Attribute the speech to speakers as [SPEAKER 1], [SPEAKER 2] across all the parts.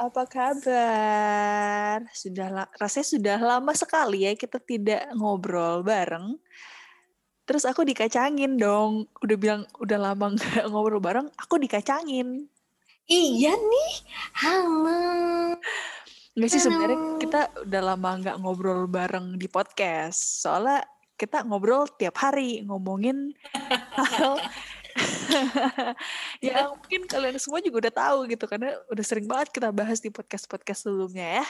[SPEAKER 1] Apa kabar? Sudah Rasanya sudah lama sekali ya Kita tidak ngobrol bareng. Terus aku dikacangin dong. Udah bilang udah lama nggak ngobrol bareng Aku dikacangin.
[SPEAKER 2] Iya nih, halo.
[SPEAKER 1] Nggak sih sebenarnya kita udah lama nggak ngobrol bareng di podcast. Soalnya kita ngobrol tiap hari Ngomongin hal ya mungkin kalian semua juga udah tahu gitu karena udah sering banget kita bahas di podcast-podcast sebelumnya ya.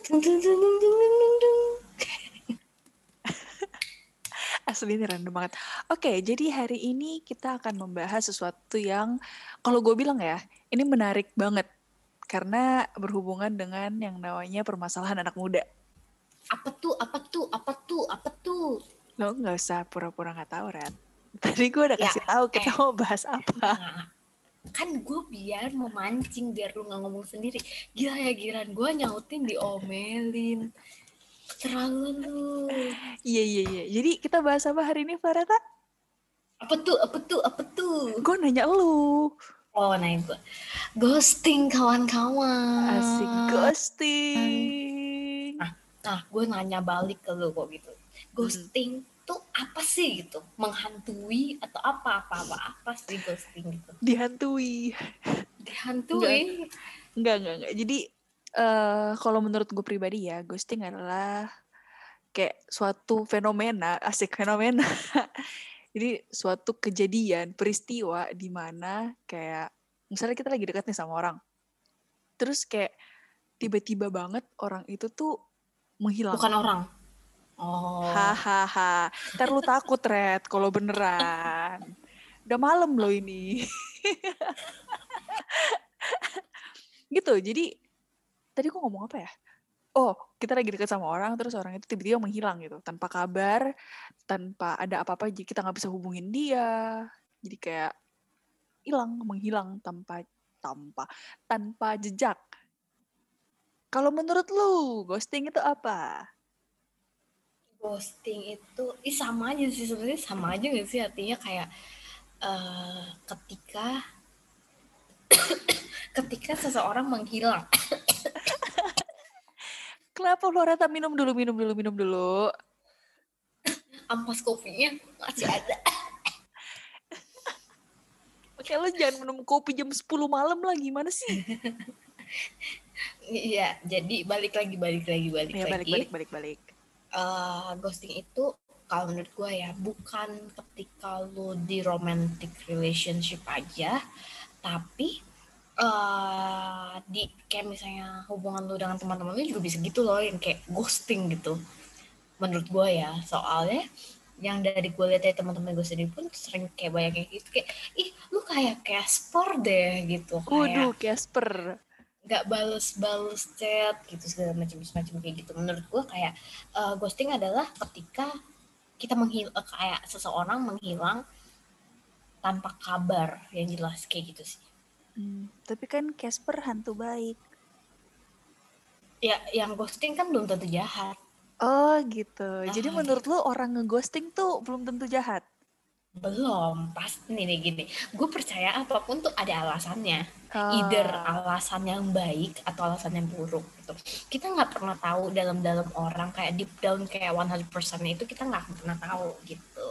[SPEAKER 1] Asli ini random banget. Oke, jadi hari ini kita akan membahas sesuatu yang kalau gue bilang ya, ini menarik banget karena berhubungan dengan yang namanya permasalahan anak muda.
[SPEAKER 2] Apa tuh, apa tuh, apa tuh, apa tuh?
[SPEAKER 1] Lo nggak usah pura-pura nggak tahu, Ren. Tadi gue udah
[SPEAKER 2] Ya,
[SPEAKER 1] kasih tahu kita
[SPEAKER 2] eh.
[SPEAKER 1] mau bahas apa.
[SPEAKER 2] Nah, kan gue biar memancing biar lu nggak ngomong sendiri. Gila ya giran gue nyautin diomelin. Terlalu lu.
[SPEAKER 1] Iya, iya, iya. Jadi kita bahas apa hari ini, Fareta?
[SPEAKER 2] Apa tuh, apa tuh, apa tuh?
[SPEAKER 1] Gue nanya lu.
[SPEAKER 2] Oh, nah itu. Ghosting kawan-kawan.
[SPEAKER 1] Asik ghosting.
[SPEAKER 2] Nah, gue nanya balik ke lu kok gitu. Ghosting tuh apa sih gitu? Menghantui atau apa apa apa apa sih ghosting gitu?
[SPEAKER 1] Dihantui.
[SPEAKER 2] Dihantui.
[SPEAKER 1] Enggak, enggak, enggak. Jadi eh kalau menurut gue pribadi ya, ghosting adalah kayak suatu fenomena, asik fenomena. Jadi suatu kejadian, peristiwa di mana kayak misalnya kita lagi dekat nih sama orang. Terus kayak tiba-tiba banget orang itu tuh menghilang.
[SPEAKER 2] Bukan orang. Oh.
[SPEAKER 1] Hahaha. Ntar lu takut, Red, kalau beneran. Udah malam loh ini. gitu, jadi tadi gua ngomong apa ya? Oh, kita lagi deket sama orang, terus orang itu tiba-tiba menghilang gitu. Tanpa kabar, tanpa ada apa-apa, jadi kita nggak bisa hubungin dia. Jadi kayak hilang, menghilang tanpa tanpa tanpa jejak. Kalau menurut lu, ghosting itu apa?
[SPEAKER 2] Ghosting itu ih sama aja sih sebenarnya sama aja gak sih artinya kayak eh ketika ketika seseorang menghilang.
[SPEAKER 1] Kenapa Floreta minum dulu, minum dulu, minum dulu.
[SPEAKER 2] Ampas kopinya masih ada.
[SPEAKER 1] Oke, lu jangan minum kopi jam 10 malam lah, gimana sih?
[SPEAKER 2] Iya, jadi balik lagi balik lagi balik
[SPEAKER 1] Ya, balik,
[SPEAKER 2] lagi.
[SPEAKER 1] balik, balik, balik.
[SPEAKER 2] Eh, ghosting itu kalau menurut gue ya bukan ketika lu di romantic relationship aja tapi eh di kayak misalnya hubungan lu dengan teman-teman lu juga bisa gitu loh yang kayak ghosting gitu menurut gue ya soalnya yang dari gue lihat dari teman-teman gue sendiri pun sering kayak banyak kayak gitu kayak ih lu kayak Casper deh gitu kayak
[SPEAKER 1] Waduh, Casper.
[SPEAKER 2] Nggak bales-bales chat gitu segala macam macam kayak gitu menurut gue kayak eh, ghosting adalah ketika kita menghil eh, kayak seseorang menghilang tanpa kabar yang jelas kayak gitu sih
[SPEAKER 1] Hmm, tapi kan Casper hantu baik.
[SPEAKER 2] ya yang ghosting kan belum tentu jahat
[SPEAKER 1] Oh gitu. Jadi
[SPEAKER 2] Ah,
[SPEAKER 1] menurut lu orang ngeghosting tuh belum tentu jahat?
[SPEAKER 2] Belum pasti nih nih gini. Gue percaya apa pun tuh ada alasannya.
[SPEAKER 1] Ah,
[SPEAKER 2] either alasan yang baik atau alasan yang buruk gitu. Kita nggak pernah tahu dalam-dalam orang kayak deep down kayak 100% itu kita nggak pernah tahu gitu.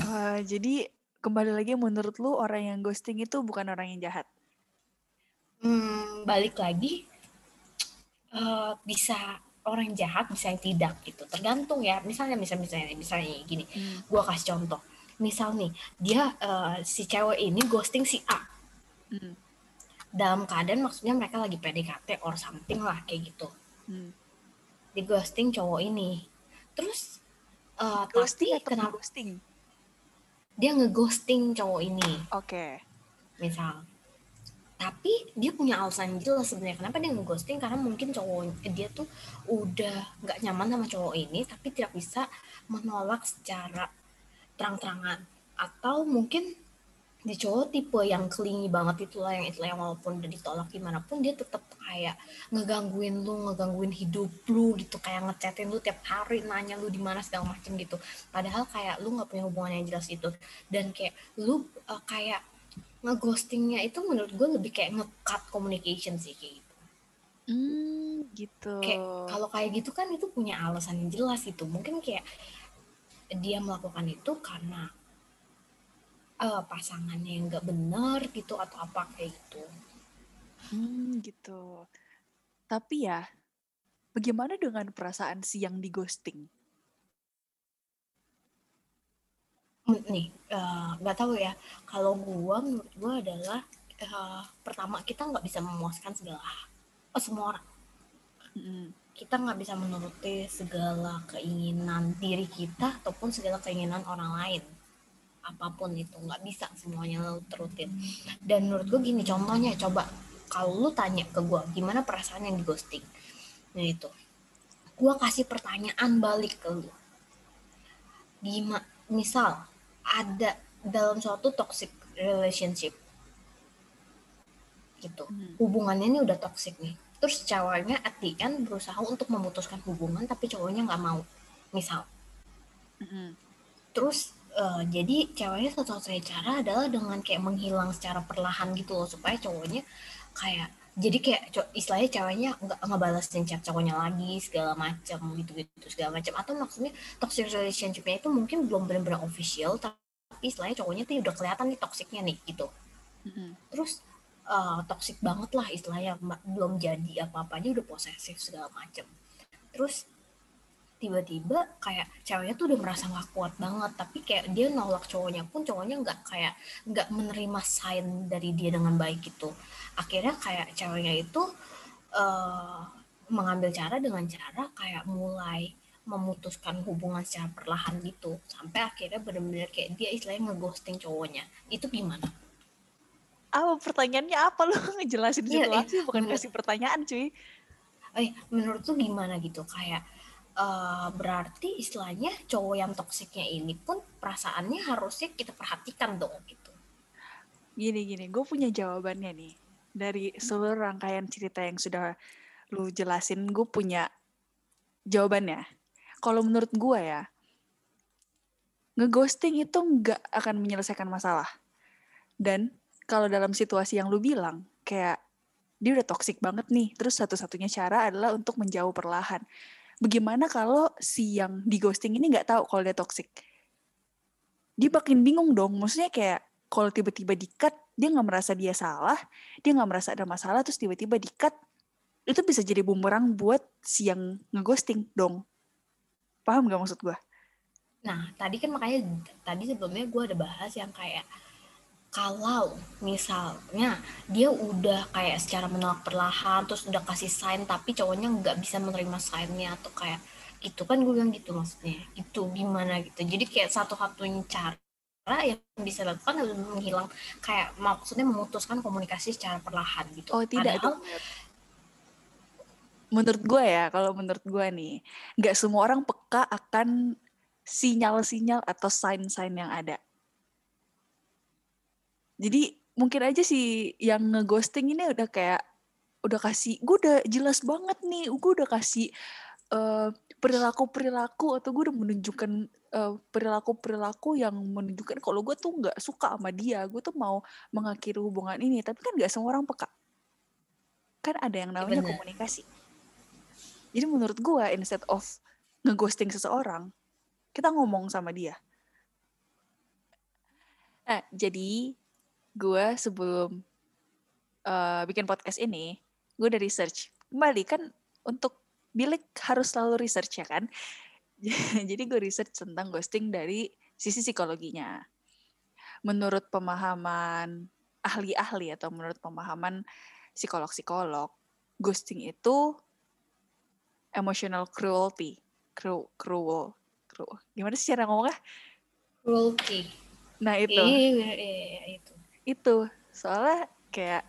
[SPEAKER 1] Ah, jadi kembali lagi menurut lu orang yang ghosting itu bukan orang yang jahat?
[SPEAKER 2] Hmm, balik lagi eh, bisa orang jahat bisa yang tidak gitu. Tergantung ya misalnya misalnya misalnya misalnya gini.
[SPEAKER 1] Hmm.
[SPEAKER 2] gua kasih contoh misal nih dia eh, si cewek ini ghosting si A
[SPEAKER 1] Hmm.
[SPEAKER 2] dalam keadaan maksudnya mereka lagi PDKT or something lah kayak gitu
[SPEAKER 1] Hmm.
[SPEAKER 2] di ghosting cowok ini terus eh,
[SPEAKER 1] Ghosting
[SPEAKER 2] tapi kenapa
[SPEAKER 1] ghosting?
[SPEAKER 2] dia ngeghosting cowok ini
[SPEAKER 1] Oke.
[SPEAKER 2] misal tapi dia punya alasan jelas sebenarnya kenapa dia ngeghosting karena mungkin cowok dia tuh udah nggak nyaman sama cowok ini tapi tidak bisa menolak secara terang-terangan atau mungkin di cowok tipe yang kelingi banget itulah yang itulah yang walaupun udah ditolak gimana pun dia tetap kayak ngegangguin lu ngegangguin hidup lu gitu kayak ngechatin lu tiap hari nanya lu di mana segala macem gitu padahal kayak lu nggak punya hubungan yang jelas itu dan kayak lu uh, kayak ngeghostingnya itu menurut gue lebih kayak ngecut communication sih kayak gitu.
[SPEAKER 1] Hmm, gitu.
[SPEAKER 2] Kayak kalau kayak gitu kan itu punya alasan yang jelas gitu. Mungkin kayak dia melakukan itu karena uh, pasangannya yang nggak benar gitu atau apa kayak gitu.
[SPEAKER 1] Hmm, gitu. Tapi ya, bagaimana dengan perasaan si yang di ghosting?
[SPEAKER 2] nih uh, nggak tahu ya kalau gua menurut gua adalah uh, pertama kita nggak bisa memuaskan segala oh, semua orang mm. Kita nggak bisa menuruti segala keinginan diri kita ataupun segala keinginan orang lain. Apa pun itu nggak bisa semuanya lo terutin. Dan menurut gua gini contohnya coba kalau lu tanya ke gua gimana perasaan yang di ghosting? Nah itu. Gua kasih pertanyaan balik ke lu. Gimana misal ada dalam suatu toxic relationship gitu. Hmm. hubungannya ini udah toxic nih terus cowoknya at the end berusaha untuk memutuskan hubungan tapi cowoknya nggak mau misal hmm. terus uh, jadi ceweknya satu-satunya cara adalah dengan kayak menghilang secara perlahan gitu loh supaya cowoknya kayak jadi kayak istilahnya ceweknya nggak ngebalasin chat cowoknya lagi segala macam gitu gitu segala macam atau maksudnya toxic relationshipnya itu mungkin belum benar-benar official tapi istilahnya cowoknya tuh udah kelihatan nih toksiknya nih gitu mm-hmm. terus uh, toxic banget lah istilahnya belum jadi apa-apa aja udah posesif segala macam terus tiba-tiba kayak ceweknya tuh udah merasa nggak kuat banget tapi kayak dia nolak cowoknya pun cowoknya nggak kayak nggak menerima sign dari dia dengan baik gitu. Akhirnya kayak ceweknya itu uh, mengambil cara dengan cara kayak mulai memutuskan hubungan secara perlahan gitu. Sampai akhirnya benar-benar kayak dia istilahnya ngeghosting cowoknya. Itu gimana?
[SPEAKER 1] Apa pertanyaannya apa lu ngejelasin iya, situasi iya, bukan kasih pertanyaan cuy?
[SPEAKER 2] Eh menurut tuh gimana gitu kayak uh, berarti istilahnya cowok yang toksiknya ini pun perasaannya harusnya kita perhatikan dong gitu.
[SPEAKER 1] Gini gini, gue punya jawabannya nih dari seluruh rangkaian cerita yang sudah lu jelasin, gue punya jawabannya. Kalau menurut gue ya, ngeghosting itu nggak akan menyelesaikan masalah. Dan kalau dalam situasi yang lu bilang, kayak dia udah toxic banget nih, terus satu-satunya cara adalah untuk menjauh perlahan. Bagaimana kalau si yang di ghosting ini nggak tahu kalau dia toxic? Dia makin bingung dong maksudnya kayak kalau tiba-tiba di-cut dia nggak merasa dia salah dia nggak merasa ada masalah terus tiba-tiba di-cut itu bisa jadi bumerang buat si yang ngeghosting dong. Paham gak maksud gue
[SPEAKER 2] nah tadi kan makanya tadi sebelumnya gue ada bahas yang kayak kalau misalnya dia udah kayak secara menolak perlahan terus udah kasih sign tapi cowoknya nggak bisa menerima signnya atau kayak gitu kan gue bilang gitu maksudnya. Itu gimana gitu. Jadi kayak satu-satunya cara yang bisa dilakukan adalah menghilang kayak maksudnya memutuskan komunikasi secara perlahan gitu.
[SPEAKER 1] Oh tidak Padahal, menurut gue ya kalau menurut gue nih nggak semua orang peka akan sinyal-sinyal atau sign-sign yang ada jadi mungkin aja sih yang ngeghosting ini udah kayak udah kasih gue udah jelas banget nih gue udah kasih uh, perilaku-perilaku atau gue udah menunjukkan uh, perilaku-perilaku yang menunjukkan kalau gue tuh nggak suka sama dia gue tuh mau mengakhiri hubungan ini. Tapi kan nggak semua orang peka. Kan ada yang namanya Bener. komunikasi. Jadi menurut gue instead of ngeghosting seseorang kita ngomong sama dia. Nah, jadi gue sebelum uh, bikin podcast ini, gue udah research. Kembali kan untuk bilik harus selalu research ya kan. Jadi gue research tentang ghosting dari sisi psikologinya. Menurut pemahaman ahli-ahli atau menurut pemahaman psikolog-psikolog, ghosting itu emotional cruelty. Cru cruel. cruel. Gimana sih cara ngomongnya?
[SPEAKER 2] Cruelty.
[SPEAKER 1] Nah itu.
[SPEAKER 2] Iya, iya, iya, itu
[SPEAKER 1] soalnya kayak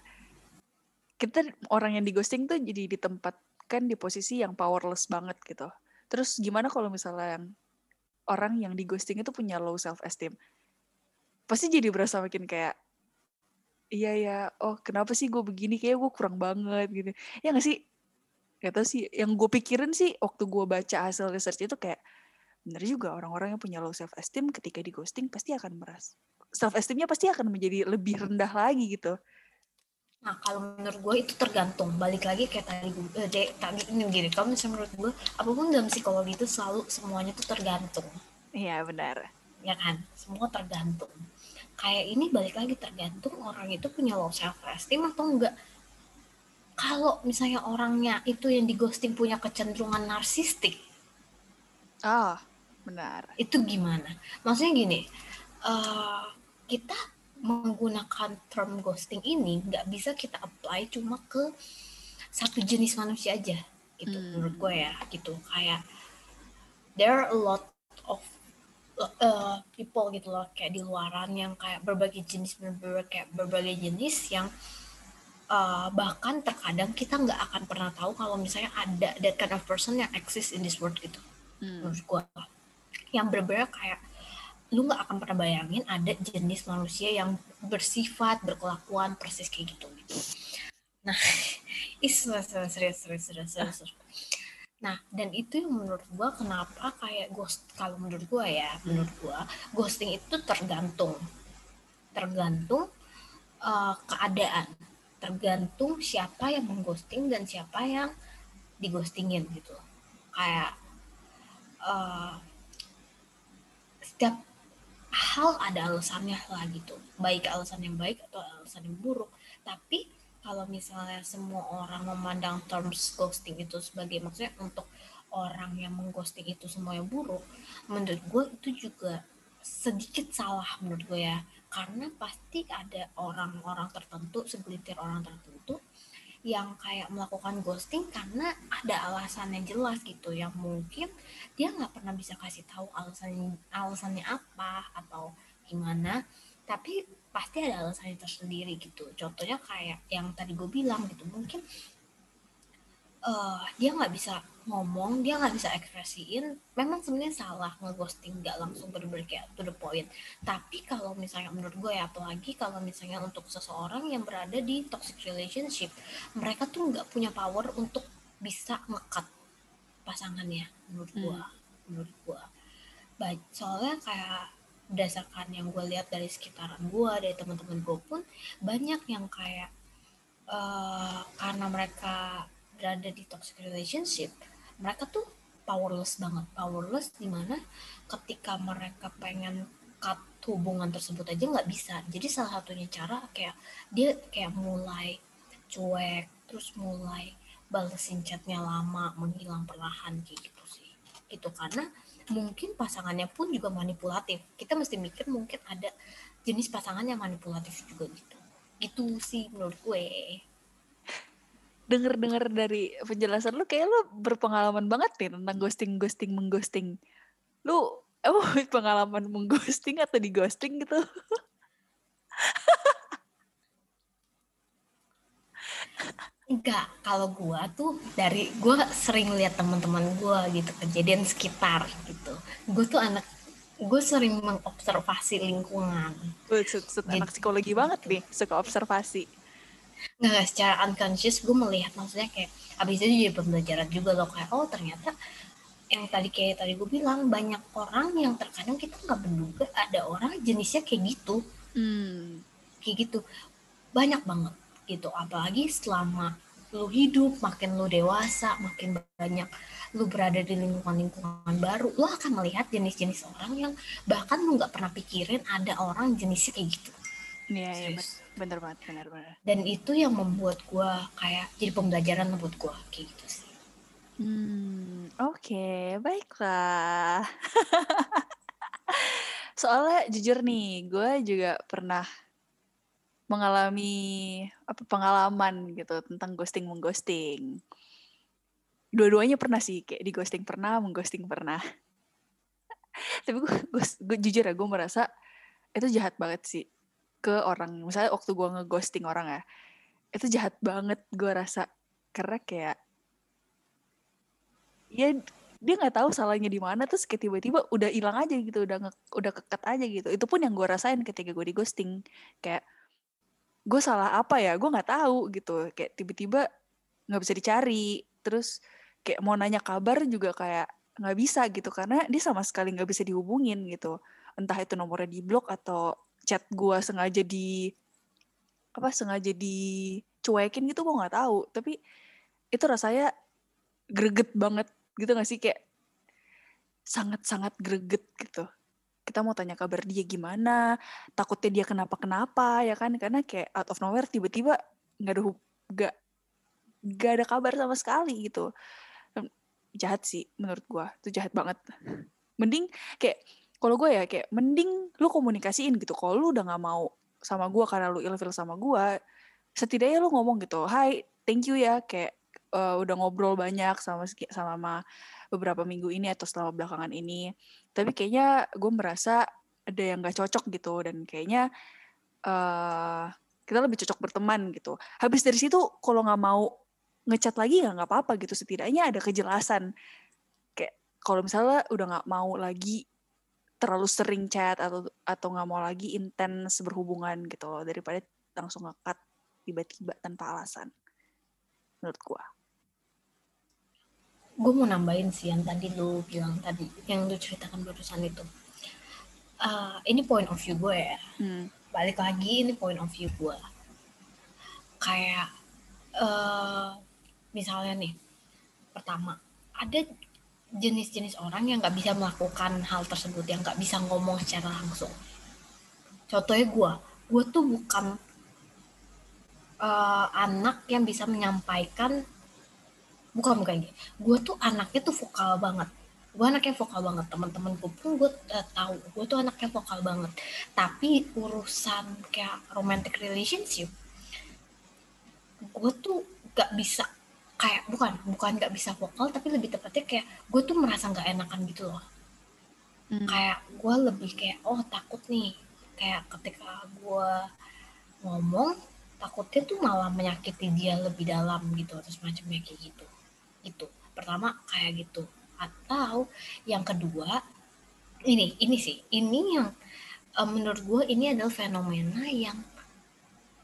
[SPEAKER 1] kita orang yang di ghosting tuh jadi ditempatkan di posisi yang powerless banget gitu. Terus gimana kalau misalnya yang orang yang di ghosting itu punya low self esteem? Pasti jadi berasa makin kayak iya ya, oh kenapa sih gue begini kayak gue kurang banget gitu. Ya gak sih? Gak tau sih, yang gue pikirin sih waktu gue baca hasil research itu kayak bener juga orang-orang yang punya low self esteem ketika di ghosting pasti akan meras self esteemnya pasti akan menjadi lebih rendah lagi gitu
[SPEAKER 2] Nah, kalau menurut gue itu tergantung. Balik lagi kayak tadi gue, eh, dek, tadi ini gini. Kalau misalnya menurut gue, apa pun dalam psikologi itu selalu semuanya itu tergantung.
[SPEAKER 1] Iya benar.
[SPEAKER 2] Ya kan? Semua tergantung. Kayak ini balik lagi tergantung orang itu punya low self esteem atau enggak. Kalau misalnya orangnya itu yang di ghosting punya kecenderungan narsistik,
[SPEAKER 1] Ah, benar.
[SPEAKER 2] itu gimana? Maksudnya gini, uh, kita menggunakan term ghosting ini nggak bisa kita apply cuma ke satu jenis manusia aja gitu
[SPEAKER 1] Hmm.
[SPEAKER 2] menurut gue ya gitu kayak there are a lot of uh, people gitu loh kayak di luaran yang kayak berbagai jenis berbagai kayak berbagai jenis yang uh, bahkan terkadang kita nggak akan pernah tahu kalau misalnya ada that kind of person yang exist in this world gitu
[SPEAKER 1] Hmm.
[SPEAKER 2] menurut gue yang berbeda kayak lu nggak akan pernah bayangin ada jenis manusia yang bersifat berkelakuan persis kayak gitu. Nah is serius serius serius serius serius. Nah dan itu yang menurut gua kenapa kayak ghost kalau menurut gua ya menurut gua ghosting itu tergantung. Tergantung uh, keadaan. Tergantung siapa yang mengghosting dan siapa yang dighostingin gitu. Kayak uh, setiap hal ada alasannya lah gitu. Baik alasan yang baik atau alasan yang buruk. Tapi kalau misalnya semua orang memandang terms ghosting itu sebagai maksudnya untuk orang yang mengghosting itu semua yang buruk menurut gue itu juga sedikit salah menurut gue ya. Karena pasti ada orang-orang tertentu segelintir orang tertentu yang kayak melakukan ghosting karena ada alasan yang jelas gitu. Yang mungkin dia nggak pernah bisa kasih tahu alasan alasannya apa atau gimana. Tapi pasti ada alasannya tersendiri gitu. Contohnya kayak yang tadi gue bilang gitu. Mungkin uh, dia nggak bisa ngomong dia nggak bisa ekspresiin. Memang sebenarnya salah ngeghosting nggak langsung bener-bener kayak to the point. Tapi kalau misalnya menurut gue ya apalagi kalau misalnya untuk seseorang yang berada di toxic relationship mereka tuh nggak punya power untuk bisa ngekat pasangannya menurut gue menurut gue. Baik soalnya kayak berdasarkan yang gue lihat dari sekitaran gue dari teman-teman gue pun banyak yang kayak uh, karena mereka berada di toxic relationship mereka tuh powerless banget. Powerless di mana ketika mereka pengen cut hubungan tersebut aja nggak bisa. Jadi salah satunya cara kayak dia kayak mulai cuek terus mulai balesin chatnya lama menghilang perlahan kayak gitu sih. Itu karena mungkin pasangannya pun juga manipulatif. Kita mesti mikir mungkin ada jenis pasangan yang manipulatif juga gitu. Gitu sih menurut gue
[SPEAKER 1] Dengar-dengar dari penjelasan lu kayak lu berpengalaman banget nih tentang ghosting, ghosting, mengghosting. Lu emang pengalaman mengghosting atau di ghosting gitu?
[SPEAKER 2] enggak kalau gua tuh dari gua sering lihat teman-teman gua gitu kejadian sekitar gitu gua tuh anak gue sering mengobservasi lingkungan
[SPEAKER 1] Gue anak psikologi banget nih, suka observasi.
[SPEAKER 2] Nggak nggak, secara unconscious gue melihat maksudnya kayak abis itu jadi pembelajaran juga loh kayak oh ternyata yang tadi kayak tadi gue bilang banyak orang yang terkadang kita nggak menduga ada orang jenisnya kayak gitu.
[SPEAKER 1] Hmm.
[SPEAKER 2] kayak gitu. Banyak banget gitu. Apalagi selama lu hidup makin lu dewasa makin banyak lu berada di lingkungan-lingkungan baru lu akan melihat jenis-jenis orang yang bahkan lu nggak pernah pikirin ada orang jenisnya kayak gitu.
[SPEAKER 1] Iya, iya,
[SPEAKER 2] Serius.
[SPEAKER 1] Bener banget, bener bener.
[SPEAKER 2] dan itu yang membuat gua kayak jadi pembelajaran buat gua kayak gitu sih
[SPEAKER 1] Hmm, oke, baiklah. Soalnya jujur nih, gue juga pernah mengalami apa pengalaman gitu tentang ghosting mengghosting. Dua-duanya pernah sih, kayak di ghosting pernah, mengghosting pernah. Tapi gue, gue jujur ya, gue merasa itu jahat banget sih ke orang. Misalnya waktu gue ngeghosting orang ya, itu jahat banget gue rasa. Karena kayak ya dia nggak tahu salahnya di mana terus kayak tiba-tiba udah hilang aja gitu udah nge, udah kekat aja gitu. Itu pun yang gue rasain ketika gue di ghosting kayak gue salah apa ya? Gue nggak tahu gitu. Kayak tiba-tiba nggak bisa dicari. Terus kayak mau nanya kabar juga kayak nggak bisa gitu karena dia sama sekali nggak bisa dihubungin gitu. Entah itu nomornya di blok atau chat gue sengaja di apa sengaja dicuekin gitu gue nggak tahu. Tapi itu rasanya greget banget gitu gak sih? Kayak sangat-sangat greget gitu. Kita mau tanya kabar dia gimana takutnya dia kenapa-kenapa ya kan? Karena kayak out of nowhere tiba-tiba nggak ada nggak nggak ada kabar sama sekali gitu. Jahat sih menurut gue itu jahat banget. Mending kayak kalau gue ya kayak mending lu komunikasiin gitu kalau lu udah nggak mau sama gue karena lu ilfil sama gue setidaknya lu ngomong gitu hai thank you ya kayak uh, udah ngobrol banyak sama sama beberapa minggu ini atau selama belakangan ini. Tapi kayaknya gue merasa ada yang gak cocok gitu dan kayaknya uh, kita lebih cocok berteman gitu. Habis dari situ kalau nggak mau ngechat lagi ya nggak apa-apa gitu. Setidaknya ada kejelasan. Kayak kalau misalnya udah nggak mau lagi terlalu sering chat atau atau nggak mau lagi intens berhubungan gitu loh daripada langsung ngekat tiba-tiba tanpa alasan menurut gue
[SPEAKER 2] gue mau nambahin sih yang tadi lu bilang tadi yang lu ceritakan barusan itu. Uh, ini point of view gue ya. Hmm. balik lagi ini point of view gue kayak uh, misalnya nih pertama ada jenis-jenis orang yang nggak bisa melakukan hal tersebut yang nggak bisa ngomong secara langsung. Contohnya gue gue tuh bukan uh, anak yang bisa menyampaikan bukan bukan gitu gue tuh anaknya tuh vokal banget. Gue anaknya vokal banget. Teman-teman gue pun gue uh, tahu. Gue tuh anaknya vokal banget. Tapi urusan kayak romantic relationship gue tuh gak bisa kayak bukan bukan gak bisa vokal tapi lebih tepatnya kayak gue tuh merasa gak enakan gitu loh. Hmm. kayak gue lebih kayak oh takut nih. Kayak ketika gue ngomong takutnya tuh malah menyakiti dia lebih dalam gitu atau semacamnya kayak gitu. Itu pertama kayak gitu. Atau yang kedua ini ini sih. Ini yang uh, menurut gue ini adalah fenomena yang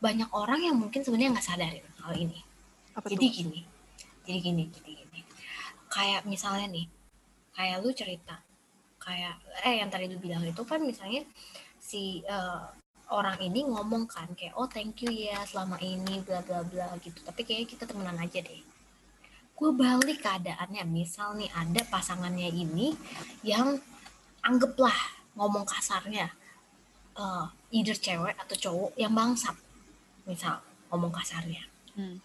[SPEAKER 2] banyak orang yang mungkin sebenarnya nggak sadarin hal ini. Apa jadi tuh? gini jadi gini jadi gini. Kayak misalnya nih kayak lu cerita kayak eh yang tadi lu bilang itu kan misalnya si uh, orang ini ngomong kan kayak oh thank you ya selama ini bla bla bla gitu. Tapi kayaknya kita temenan aja deh. Gue balik keadaannya misal nih ada pasangannya ini yang anggaplah ngomong kasarnya uh, either cewek atau cowok yang bangsat misal ngomong kasarnya. Hmm.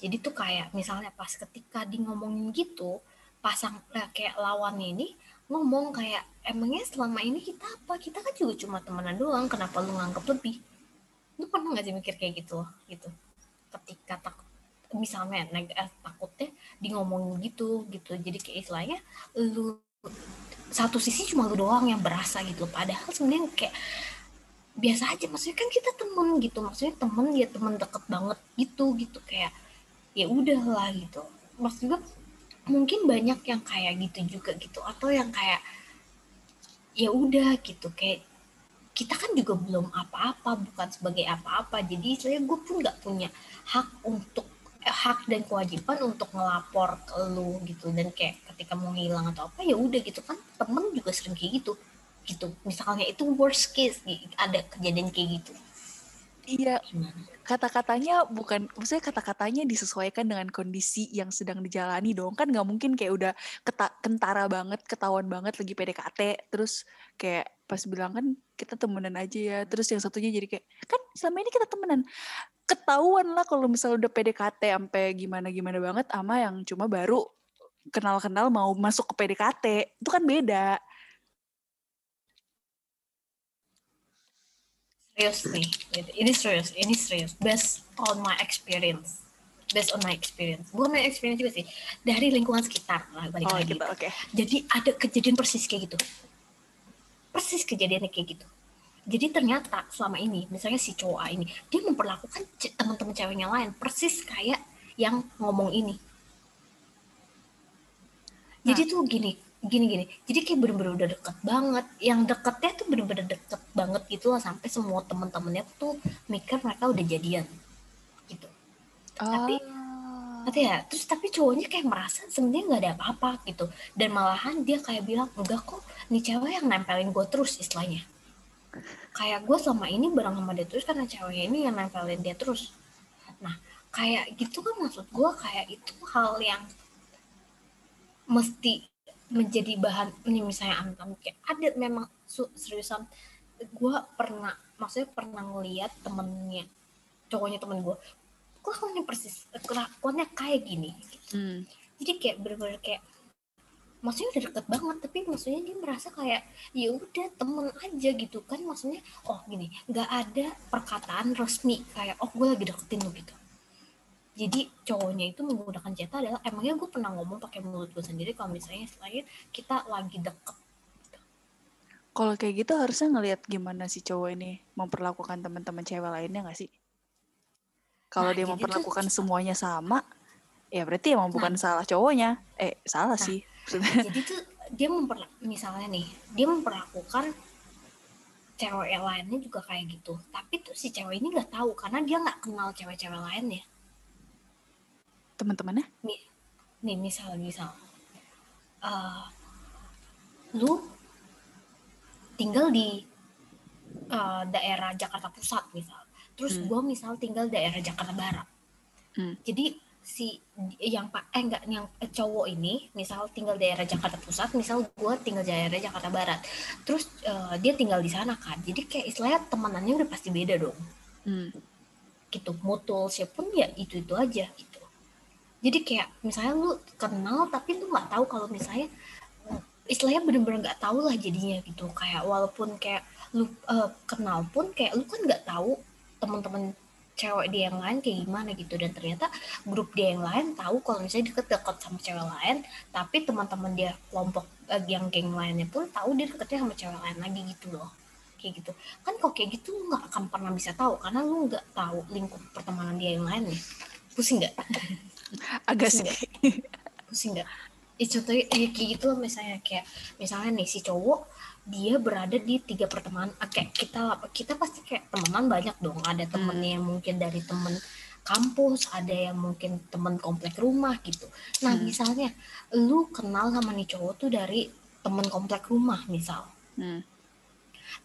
[SPEAKER 2] Jadi tuh kayak misalnya pas ketika di ngomongin gitu pasang eh, kayak lawannya ini ngomong kayak emangnya selama ini kita apa? Kita kan juga cuma temenan doang kenapa lu nganggap lebih? Lu pernah nggak sih mikir kayak gitu gitu? Ketika tak misalnya neg eh, takutnya di ngomongin gitu gitu. Jadi kayak istilahnya lu satu sisi cuma lu doang yang berasa gitu. Padahal sebenarnya kayak biasa aja. Maksudnya kan kita temen gitu. Maksudnya temen ya temen deket banget gitu gitu. Kayak ya udahlah gitu. Maksudnya mungkin banyak yang kayak gitu juga gitu atau yang kayak ya udah gitu kayak kita kan juga belum apa-apa bukan sebagai apa-apa. Jadi saya gue pun nggak punya hak untuk hak dan kewajiban untuk ngelapor ke lu gitu. Dan kayak ketika mau ngilang atau apa ya udah gitu kan temen juga sering kayak gitu. Gitu misalnya itu worst case ada kejadian kayak gitu
[SPEAKER 1] iya kata-katanya bukan maksudnya kata-katanya disesuaikan dengan kondisi yang sedang dijalani dong. Kan nggak mungkin kayak udah keta kentara banget ketahuan banget lagi PDKT terus kayak pas bilang kan kita temenan aja ya. Terus yang satunya jadi kayak kan selama ini kita temenan. Ketahuan lah kalau misalnya udah PDKT sampai gimana-gimana banget sama yang cuma baru kenal-kenal mau masuk ke PDKT itu kan beda
[SPEAKER 2] serius nih. Ini serius ini serius based on my experience. Based on my experience. Bukan my experience juga sih. Dari lingkungan sekitar. Lah balik oh, lagi. gitu, okay. jadi ada kejadian persis kayak gitu. Persis kejadiannya kayak gitu. Jadi ternyata selama ini misalnya si cowok A ini dia memperlakukan teman-teman ceweknya lain persis kayak yang ngomong ini. Jadi tuh gini gini gini jadi kayak bener-bener udah deket banget yang deketnya tuh bener-bener deket banget gitu lah sampai semua teman-temannya tuh mikir mereka udah jadian gitu Tapi-
[SPEAKER 1] Ah.
[SPEAKER 2] Ngerti ya? Terus tapi cowoknya kayak merasa sebenarnya nggak ada apa-apa gitu. Dan malahan dia kayak bilang, enggak kok, nih cewek yang nempelin gue terus istilahnya. Kayak gue selama ini bareng sama dia terus karena ceweknya ini yang nempelin dia terus. Nah, kayak gitu kan maksud gue kayak itu hal yang mesti menjadi bahan ini misalnya amit kayak ada memang seriusan. Gue pernah maksudnya pernah ngeliat temennya cowoknya temen gue kelakuannya persis kelakuannya kayak gini.
[SPEAKER 1] Hmm.
[SPEAKER 2] jadi kayak bener-bener kayak maksudnya udah deket banget tapi maksudnya dia merasa kayak ya udah temen aja gitu kan maksudnya oh gini nggak ada perkataan resmi kayak oh gue lagi deketin lo gitu jadi cowoknya itu menggunakan cerita adalah emangnya gue pernah ngomong pakai mulut gue sendiri kalau misalnya selain kita lagi deket
[SPEAKER 1] Kalau kayak gitu harusnya ngelihat gimana si cowok ini memperlakukan teman-teman cewek lainnya nggak sih? Kalau
[SPEAKER 2] Nah,
[SPEAKER 1] dia
[SPEAKER 2] tuh-
[SPEAKER 1] memperlakukan semuanya sama, ya berarti emang bukan salah cowoknya. Eh, salah
[SPEAKER 2] Nah.
[SPEAKER 1] sih.
[SPEAKER 2] Jadi tuh dia memperla misalnya nih dia memperlakukan cewek lainnya juga kayak gitu tapi tuh si cewek ini nggak tahu karena dia nggak kenal cewek-cewek lainnya
[SPEAKER 1] Teman-temannya?
[SPEAKER 2] nih nih misal misal eh, lu tinggal di eh, daerah Jakarta Pusat misal terus
[SPEAKER 1] Hmm.
[SPEAKER 2] gua misal tinggal daerah Jakarta Barat
[SPEAKER 1] Hmm.
[SPEAKER 2] jadi si yang pak eh enggak yang cowok ini misal tinggal daerah Jakarta Pusat misal gua tinggal daerah Jakarta Barat terus eh, dia tinggal di sana kan jadi kayak istilahnya temenannya udah pasti beda dong
[SPEAKER 1] Hmm.
[SPEAKER 2] gitu mutual pun ya itu itu aja gitu jadi kayak misalnya lu kenal tapi lu nggak tahu kalau misalnya istilahnya bener-bener nggak tahu lah jadinya gitu. Kayak walaupun kayak lu eh, kenal pun kayak lu kan nggak tahu teman-teman cewek dia yang lain kayak gimana gitu. Dan ternyata grup dia yang lain tahu kalau misalnya deket-deket sama cewek lain tapi teman-teman dia kelompok eh, yang geng lainnya pun tahu dia deketnya sama cewek lain lagi gitu loh. Kayak gitu. Kan kok kayak gitu lu nggak akan pernah bisa tahu karena lu nggak tahu lingkup pertemanan dia yang lain nih. Pusing nggak
[SPEAKER 1] Agak sih.
[SPEAKER 2] pusing nggak ya contohnya ya kayak gitu loh misalnya kayak misalnya nih si cowok dia berada di tiga pertemanan ah, kayak kita kita pasti kayak temenan banyak dong ada temennya yang mungkin dari temen kampus ada yang mungkin temen komplek rumah gitu nah
[SPEAKER 1] Hmm.
[SPEAKER 2] misalnya lu kenal sama nih cowok tuh dari temen komplek rumah misal
[SPEAKER 1] Hmm.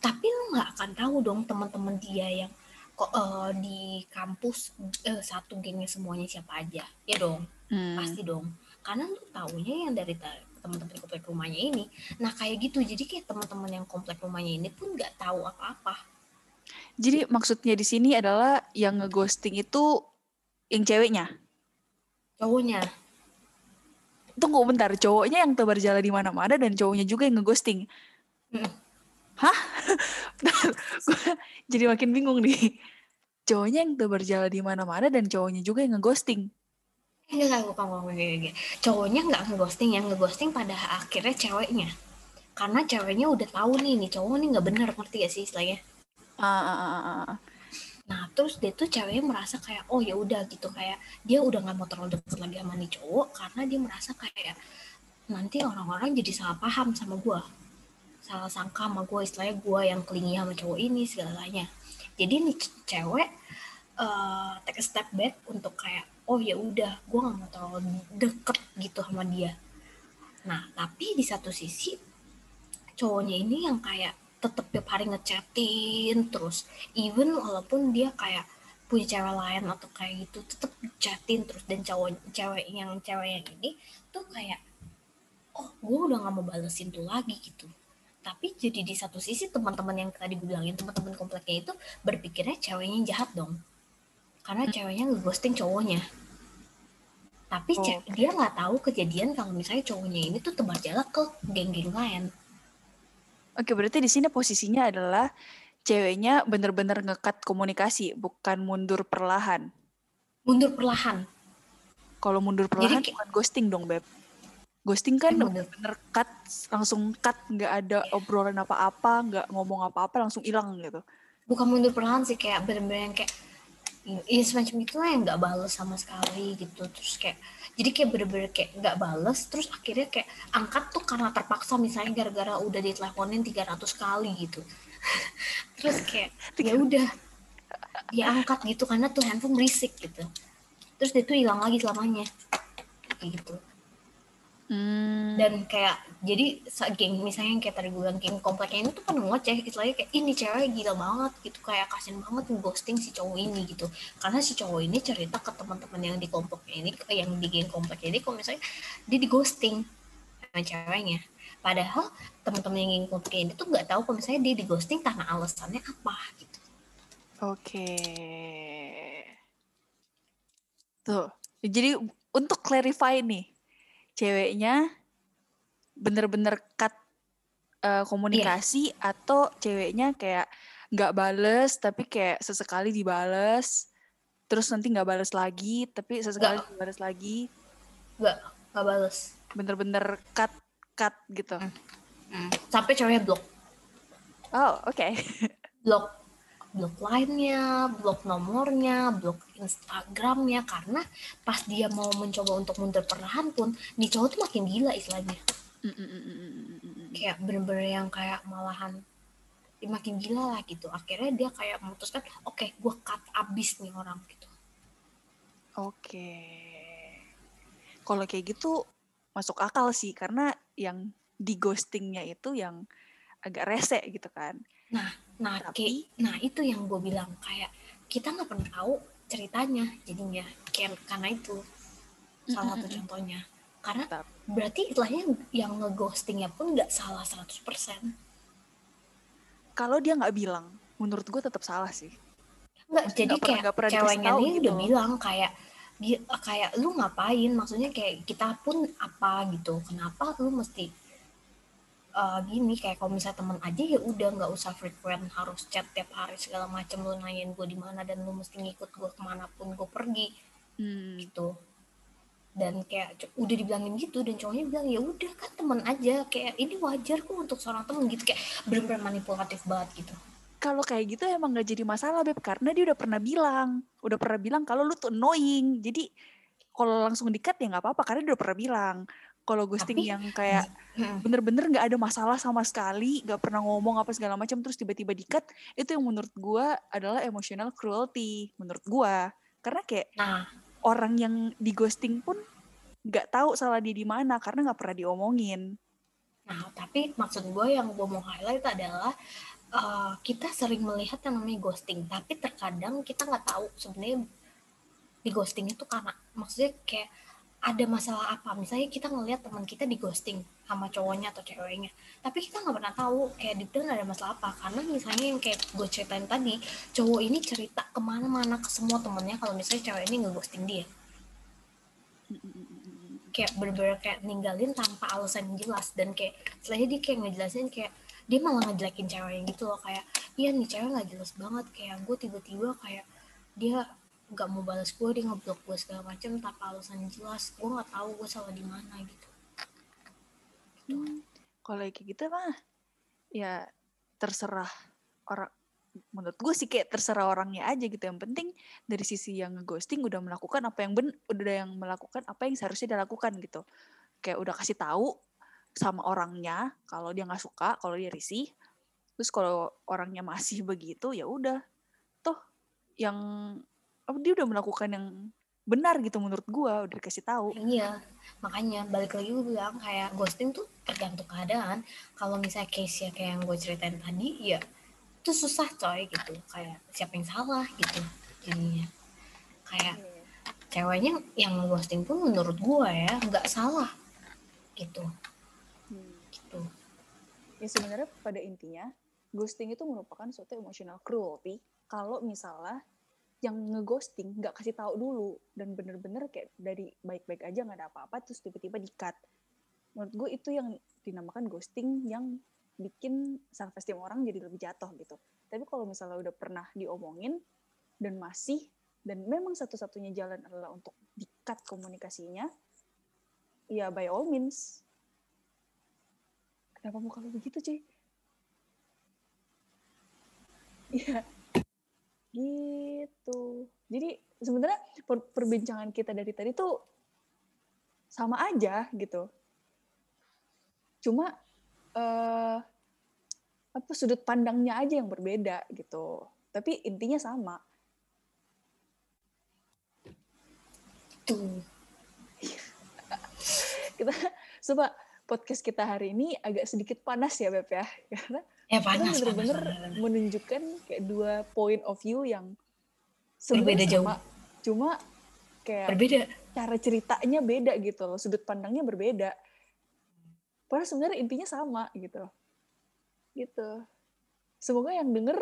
[SPEAKER 2] tapi lu nggak akan tahu dong teman-teman dia yang kok eh, di kampus eh, satu gengnya semuanya siapa aja. Ya dong.
[SPEAKER 1] Hmm.
[SPEAKER 2] pasti dong. Karena lu taunya yang dari teman-teman komplek rumahnya ini. Nah kayak gitu. Jadi kayak teman-teman yang komplek rumahnya ini pun nggak tahu apa-apa.
[SPEAKER 1] Jadi maksudnya di sini adalah yang ngeghosting itu yang ceweknya.
[SPEAKER 2] cowoknya.
[SPEAKER 1] Tunggu bentar, cowoknya yang tebar jalan di mana-mana dan cowoknya juga yang ngeghosting. Hah? Jadi makin bingung nih. Cowoknya yang tebar jalan di mana-mana dan cowoknya juga yang ngeghosting.
[SPEAKER 2] enggak enggak bukan bukan, cowoknya nggak ngeghosting yang ngeghosting pada akhirnya ceweknya karena ceweknya udah tahu nih nih cowok nih nggak bener ngerti gak sih istilahnya
[SPEAKER 1] Ah, ah, ah, ah, ah.
[SPEAKER 2] Nah, terus dia tuh ceweknya merasa kayak, oh ya udah gitu kayak dia udah nggak mau terlalu deket lagi sama nih cowok karena dia merasa kayak nanti orang-orang jadi salah paham sama gua, salah sangka sama gua istilahnya gua yang kelingi sama cowok ini segalanya. Jadi nih cewek eh take a step back untuk kayak, oh ya udah, gua nggak mau terlalu deket gitu sama dia. Nah, tapi di satu sisi cowoknya ini yang kayak tetep tiap hari ngechatin terus even walaupun dia kayak punya cewek lain atau kayak gitu tetep chatin terus dan cowok cewek yang cewek yang ini tuh kayak oh gue udah nggak mau balesin tuh lagi gitu tapi jadi di satu sisi teman-teman yang tadi gue bilangin teman-teman kompleknya itu berpikirnya ceweknya jahat dong karena ceweknya ngeghosting cowoknya tapi ce-
[SPEAKER 1] Oke.
[SPEAKER 2] dia nggak tahu kejadian kalau misalnya cowoknya ini tuh tebar jalan ke geng-geng lain
[SPEAKER 1] Oke, berarti di sini posisinya adalah ceweknya bener-bener ngekat komunikasi, bukan mundur perlahan.
[SPEAKER 2] mundur perlahan
[SPEAKER 1] Kalau mundur perlahan
[SPEAKER 2] kayak-
[SPEAKER 1] bukan ghosting dong, Beb. Ghosting kan
[SPEAKER 2] Emang bener.
[SPEAKER 1] bener cut, langsung cut, nggak ada obrolan apa-apa, nggak ngomong apa-apa, langsung hilang gitu.
[SPEAKER 2] bukan mundur perlahan sih kayak bener-bener yang kayak ya semacam itu lah yang nggak bales sama sekali gitu. Terus kayak jadi kayak bener-bener kayak nggak bales terus akhirnya kayak angkat tuh karena terpaksa misalnya gara-gara udah diteleponin 300 kali gitu. Terus kayak ya udah dia angkat gitu karena tuh handphone berisik gitu. Terus dia tuh hilang lagi selamanya. Kayak gitu
[SPEAKER 1] Hmm.
[SPEAKER 2] dan kayak jadi geng misalnya yang kayak tadi gue bilang geng kompleknya ini tuh kan ngoceh istilahnya kayak ini cewek gila banget gitu kayak kasian banget ghosting si cowok ini gitu karena si cowok ini cerita ke teman-teman yang di kompleknya ini yang di geng kompleknya ini kalau misalnya dia di ghosting sama ceweknya padahal teman-teman yang geng kompleknya ini tuh nggak tahu kalau misalnya dia di ghosting karena alasannya apa gitu
[SPEAKER 1] Oke. Tuh. Jadi untuk clarify nih, ceweknya bener-bener cut eh, komunikasi atau ceweknya kayak nggak bales tapi kayak sesekali dibales, terus nanti nggak bales lagi tapi sesekali
[SPEAKER 2] Nggak.
[SPEAKER 1] dibales lagi,
[SPEAKER 2] nggak nggak bales.
[SPEAKER 1] Bener-bener cut cut gitu.
[SPEAKER 2] sampai ceweknya blok.
[SPEAKER 1] Oh oke.
[SPEAKER 2] blok blok lainnya, blok nomornya, blok Instagramnya. Karena pas dia mau mencoba untuk mundur perlahan pun nih cowok tuh makin gila istilahnya.
[SPEAKER 1] Mm, mm, mm,
[SPEAKER 2] kayak bener-bener yang kayak malahan ya makin gila lah gitu. Akhirnya dia kayak memutuskan oke gue cut abis nih orang gitu.
[SPEAKER 1] Oke. Kalau kayak gitu masuk akal sih. Karena yang di ghostingnya itu yang agak rese gitu kan.
[SPEAKER 2] nah
[SPEAKER 1] Tapi-
[SPEAKER 2] kayak nah itu yang gue bilang kayak kita nggak pernah tahu ceritanya jadinya kayak karena itu. Salah satu contohnya. Karena berarti istilahnya yang ngeghostingnya pun nggak salah 100%
[SPEAKER 1] Kalau dia nggak bilang, menurut gue tetap salah sih.
[SPEAKER 2] Nggak,
[SPEAKER 1] Maksudnya
[SPEAKER 2] jadi
[SPEAKER 1] pernah-
[SPEAKER 2] kayak
[SPEAKER 1] pernah dikasih
[SPEAKER 2] ceweknya ini
[SPEAKER 1] gitu.
[SPEAKER 2] udah bilang kayak kayak lu ngapain? Maksudnya kayak kita pun apa gitu kenapa lu mesti eh, gini kayak kalau misalnya temen aja ya udah nggak usah frequent harus chat tiap hari segala macam lu nanyain gue di mana dan lu mesti ngikut gue ke mana pun gue pergi.
[SPEAKER 1] Hmm,
[SPEAKER 2] gitu. Dan kayak udah dibilangin gitu dan cowoknya bilang ya udah kan temen aja. Kayak ini wajar kok untuk seorang temen gitu. Kayak bener-bener manipulatif banget gitu.
[SPEAKER 1] Kalau kayak gitu emang nggak jadi masalah beb karena dia udah pernah bilang, udah pernah bilang kalau lu tuh annoying. Jadi kalau langsung dikat ya nggak apa-apa karena dia udah pernah bilang. Kalau ghosting
[SPEAKER 2] Tapi-
[SPEAKER 1] yang kayak bener-bener nggak ada masalah sama sekali, nggak pernah ngomong apa segala macam terus tiba-tiba dikat, itu yang menurut gua adalah emotional cruelty menurut gua. Karena kayak
[SPEAKER 2] nah
[SPEAKER 1] orang yang di ghosting pun nggak tahu salah dia di mana karena nggak pernah diomongin.
[SPEAKER 2] Nah, tapi maksud gue yang gue mau highlight adalah eh, kita sering melihat yang namanya ghosting, tapi terkadang kita nggak tahu sebenarnya di ghosting itu karena maksudnya kayak ada masalah apa. Misalnya kita ngelihat teman kita di ghosting sama cowoknya atau ceweknya, tapi kita nggak pernah tahu kayak di dalam ada masalah apa. Karena misalnya yang kayak gue ceritain tadi, cowok ini cerita ke mana-mana ke semua temennya kalau misalnya cewek ini ngeghosting dia kayak bener-bener kayak ninggalin tanpa alasan yang jelas dan kayak selain dia kayak ngejelasin kayak dia malah ngejelekin ceweknya gitu loh kayak iya nih cewek nggak jelas banget kayak gue tiba-tiba kayak dia nggak mau balas gue dia ngeblok gue segala macam tanpa alasan jelas. Gue nggak tahu gue salah di mana gitu.
[SPEAKER 1] Hmm, Kalau kayak gitu mah ya terserah orang menurut gue sih kayak terserah orangnya aja gitu. Yang penting dari sisi yang ghosting udah melakukan apa yang ben udah yang melakukan apa yang seharusnya dia lakukan gitu. Kayak udah kasih tahu sama orangnya kalau dia nggak suka kalau dia risih. Terus kalau orangnya masih begitu ya udah. Toh yang apa dia udah melakukan yang benar gitu menurut gue udah dikasih tahu.
[SPEAKER 2] Iya makanya balik lagi gue bilang kayak ghosting tuh tergantung keadaan. Kalau misalnya case ya kayak yang gue ceritain tadi ya itu susah coy gitu. Kayak siapa yang salah gitu jadinya. Kayak ceweknya yang ghosting pun menurut gua ya nggak salah gitu.
[SPEAKER 1] Hmm.
[SPEAKER 2] gitu.
[SPEAKER 1] Ya sebenarnya pada intinya ghosting itu merupakan suatu emotional cruelty. Kalau misalnya yang ngeghosting nggak kasih tahu dulu dan bener-bener kayak dari baik-baik aja nggak ada apa-apa terus tiba-tiba di-cut. Menurut gue itu yang dinamakan ghosting yang bikin self esteem orang jadi lebih jatuh gitu. Tapi kalau misalnya udah pernah diomongin dan masih dan memang satu-satunya jalan adalah untuk di-cut komunikasinya, ya by all means. Kenapa muka lu begitu, cuy? Iya. Gitu. Jadi sebenarnya per- perbincangan kita dari tadi tuh sama aja gitu. Cuma eh apa sudut pandangnya aja yang berbeda gitu. Tapi intinya sama.
[SPEAKER 2] Tuh.
[SPEAKER 1] Kita coba podcast kita hari ini agak sedikit panas ya Beb ya. Karena
[SPEAKER 2] Ya panas, panas,
[SPEAKER 1] bener-bener menunjukkan kayak dua point of view yang
[SPEAKER 2] Berbeda jauh.
[SPEAKER 1] Cuma kayak
[SPEAKER 2] Berbeda.
[SPEAKER 1] cara ceritanya beda gitu loh, sudut pandangnya berbeda. Padahal sebenarnya intinya sama gitu. Gitu. Semoga yang denger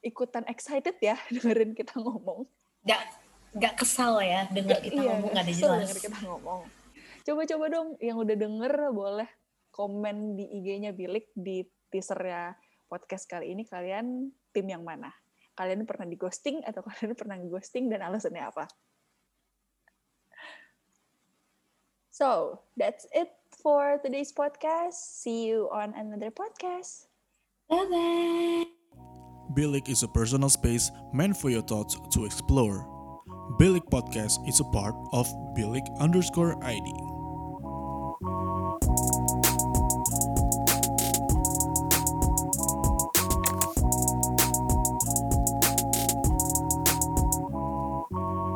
[SPEAKER 1] ikutan excited ya dengerin kita ngomong.
[SPEAKER 2] Gak, gak kesal ya dengar kita
[SPEAKER 1] Iya,
[SPEAKER 2] ngomong ada jelas.
[SPEAKER 1] denger kita ngomong. Coba-coba dong yang udah denger boleh komen di IG-nya Bilik di teasernya podcast kali ini kalian tim yang mana? Kalian pernah di ghosting atau kalian pernah ghosting dan alasannya apa? So, that's it for today's podcast. See you on another podcast.
[SPEAKER 2] Bye-bye.
[SPEAKER 3] Bilik is a personal space meant for your thoughts to explore. Bilik Podcast is a part of Bilik underscore ID.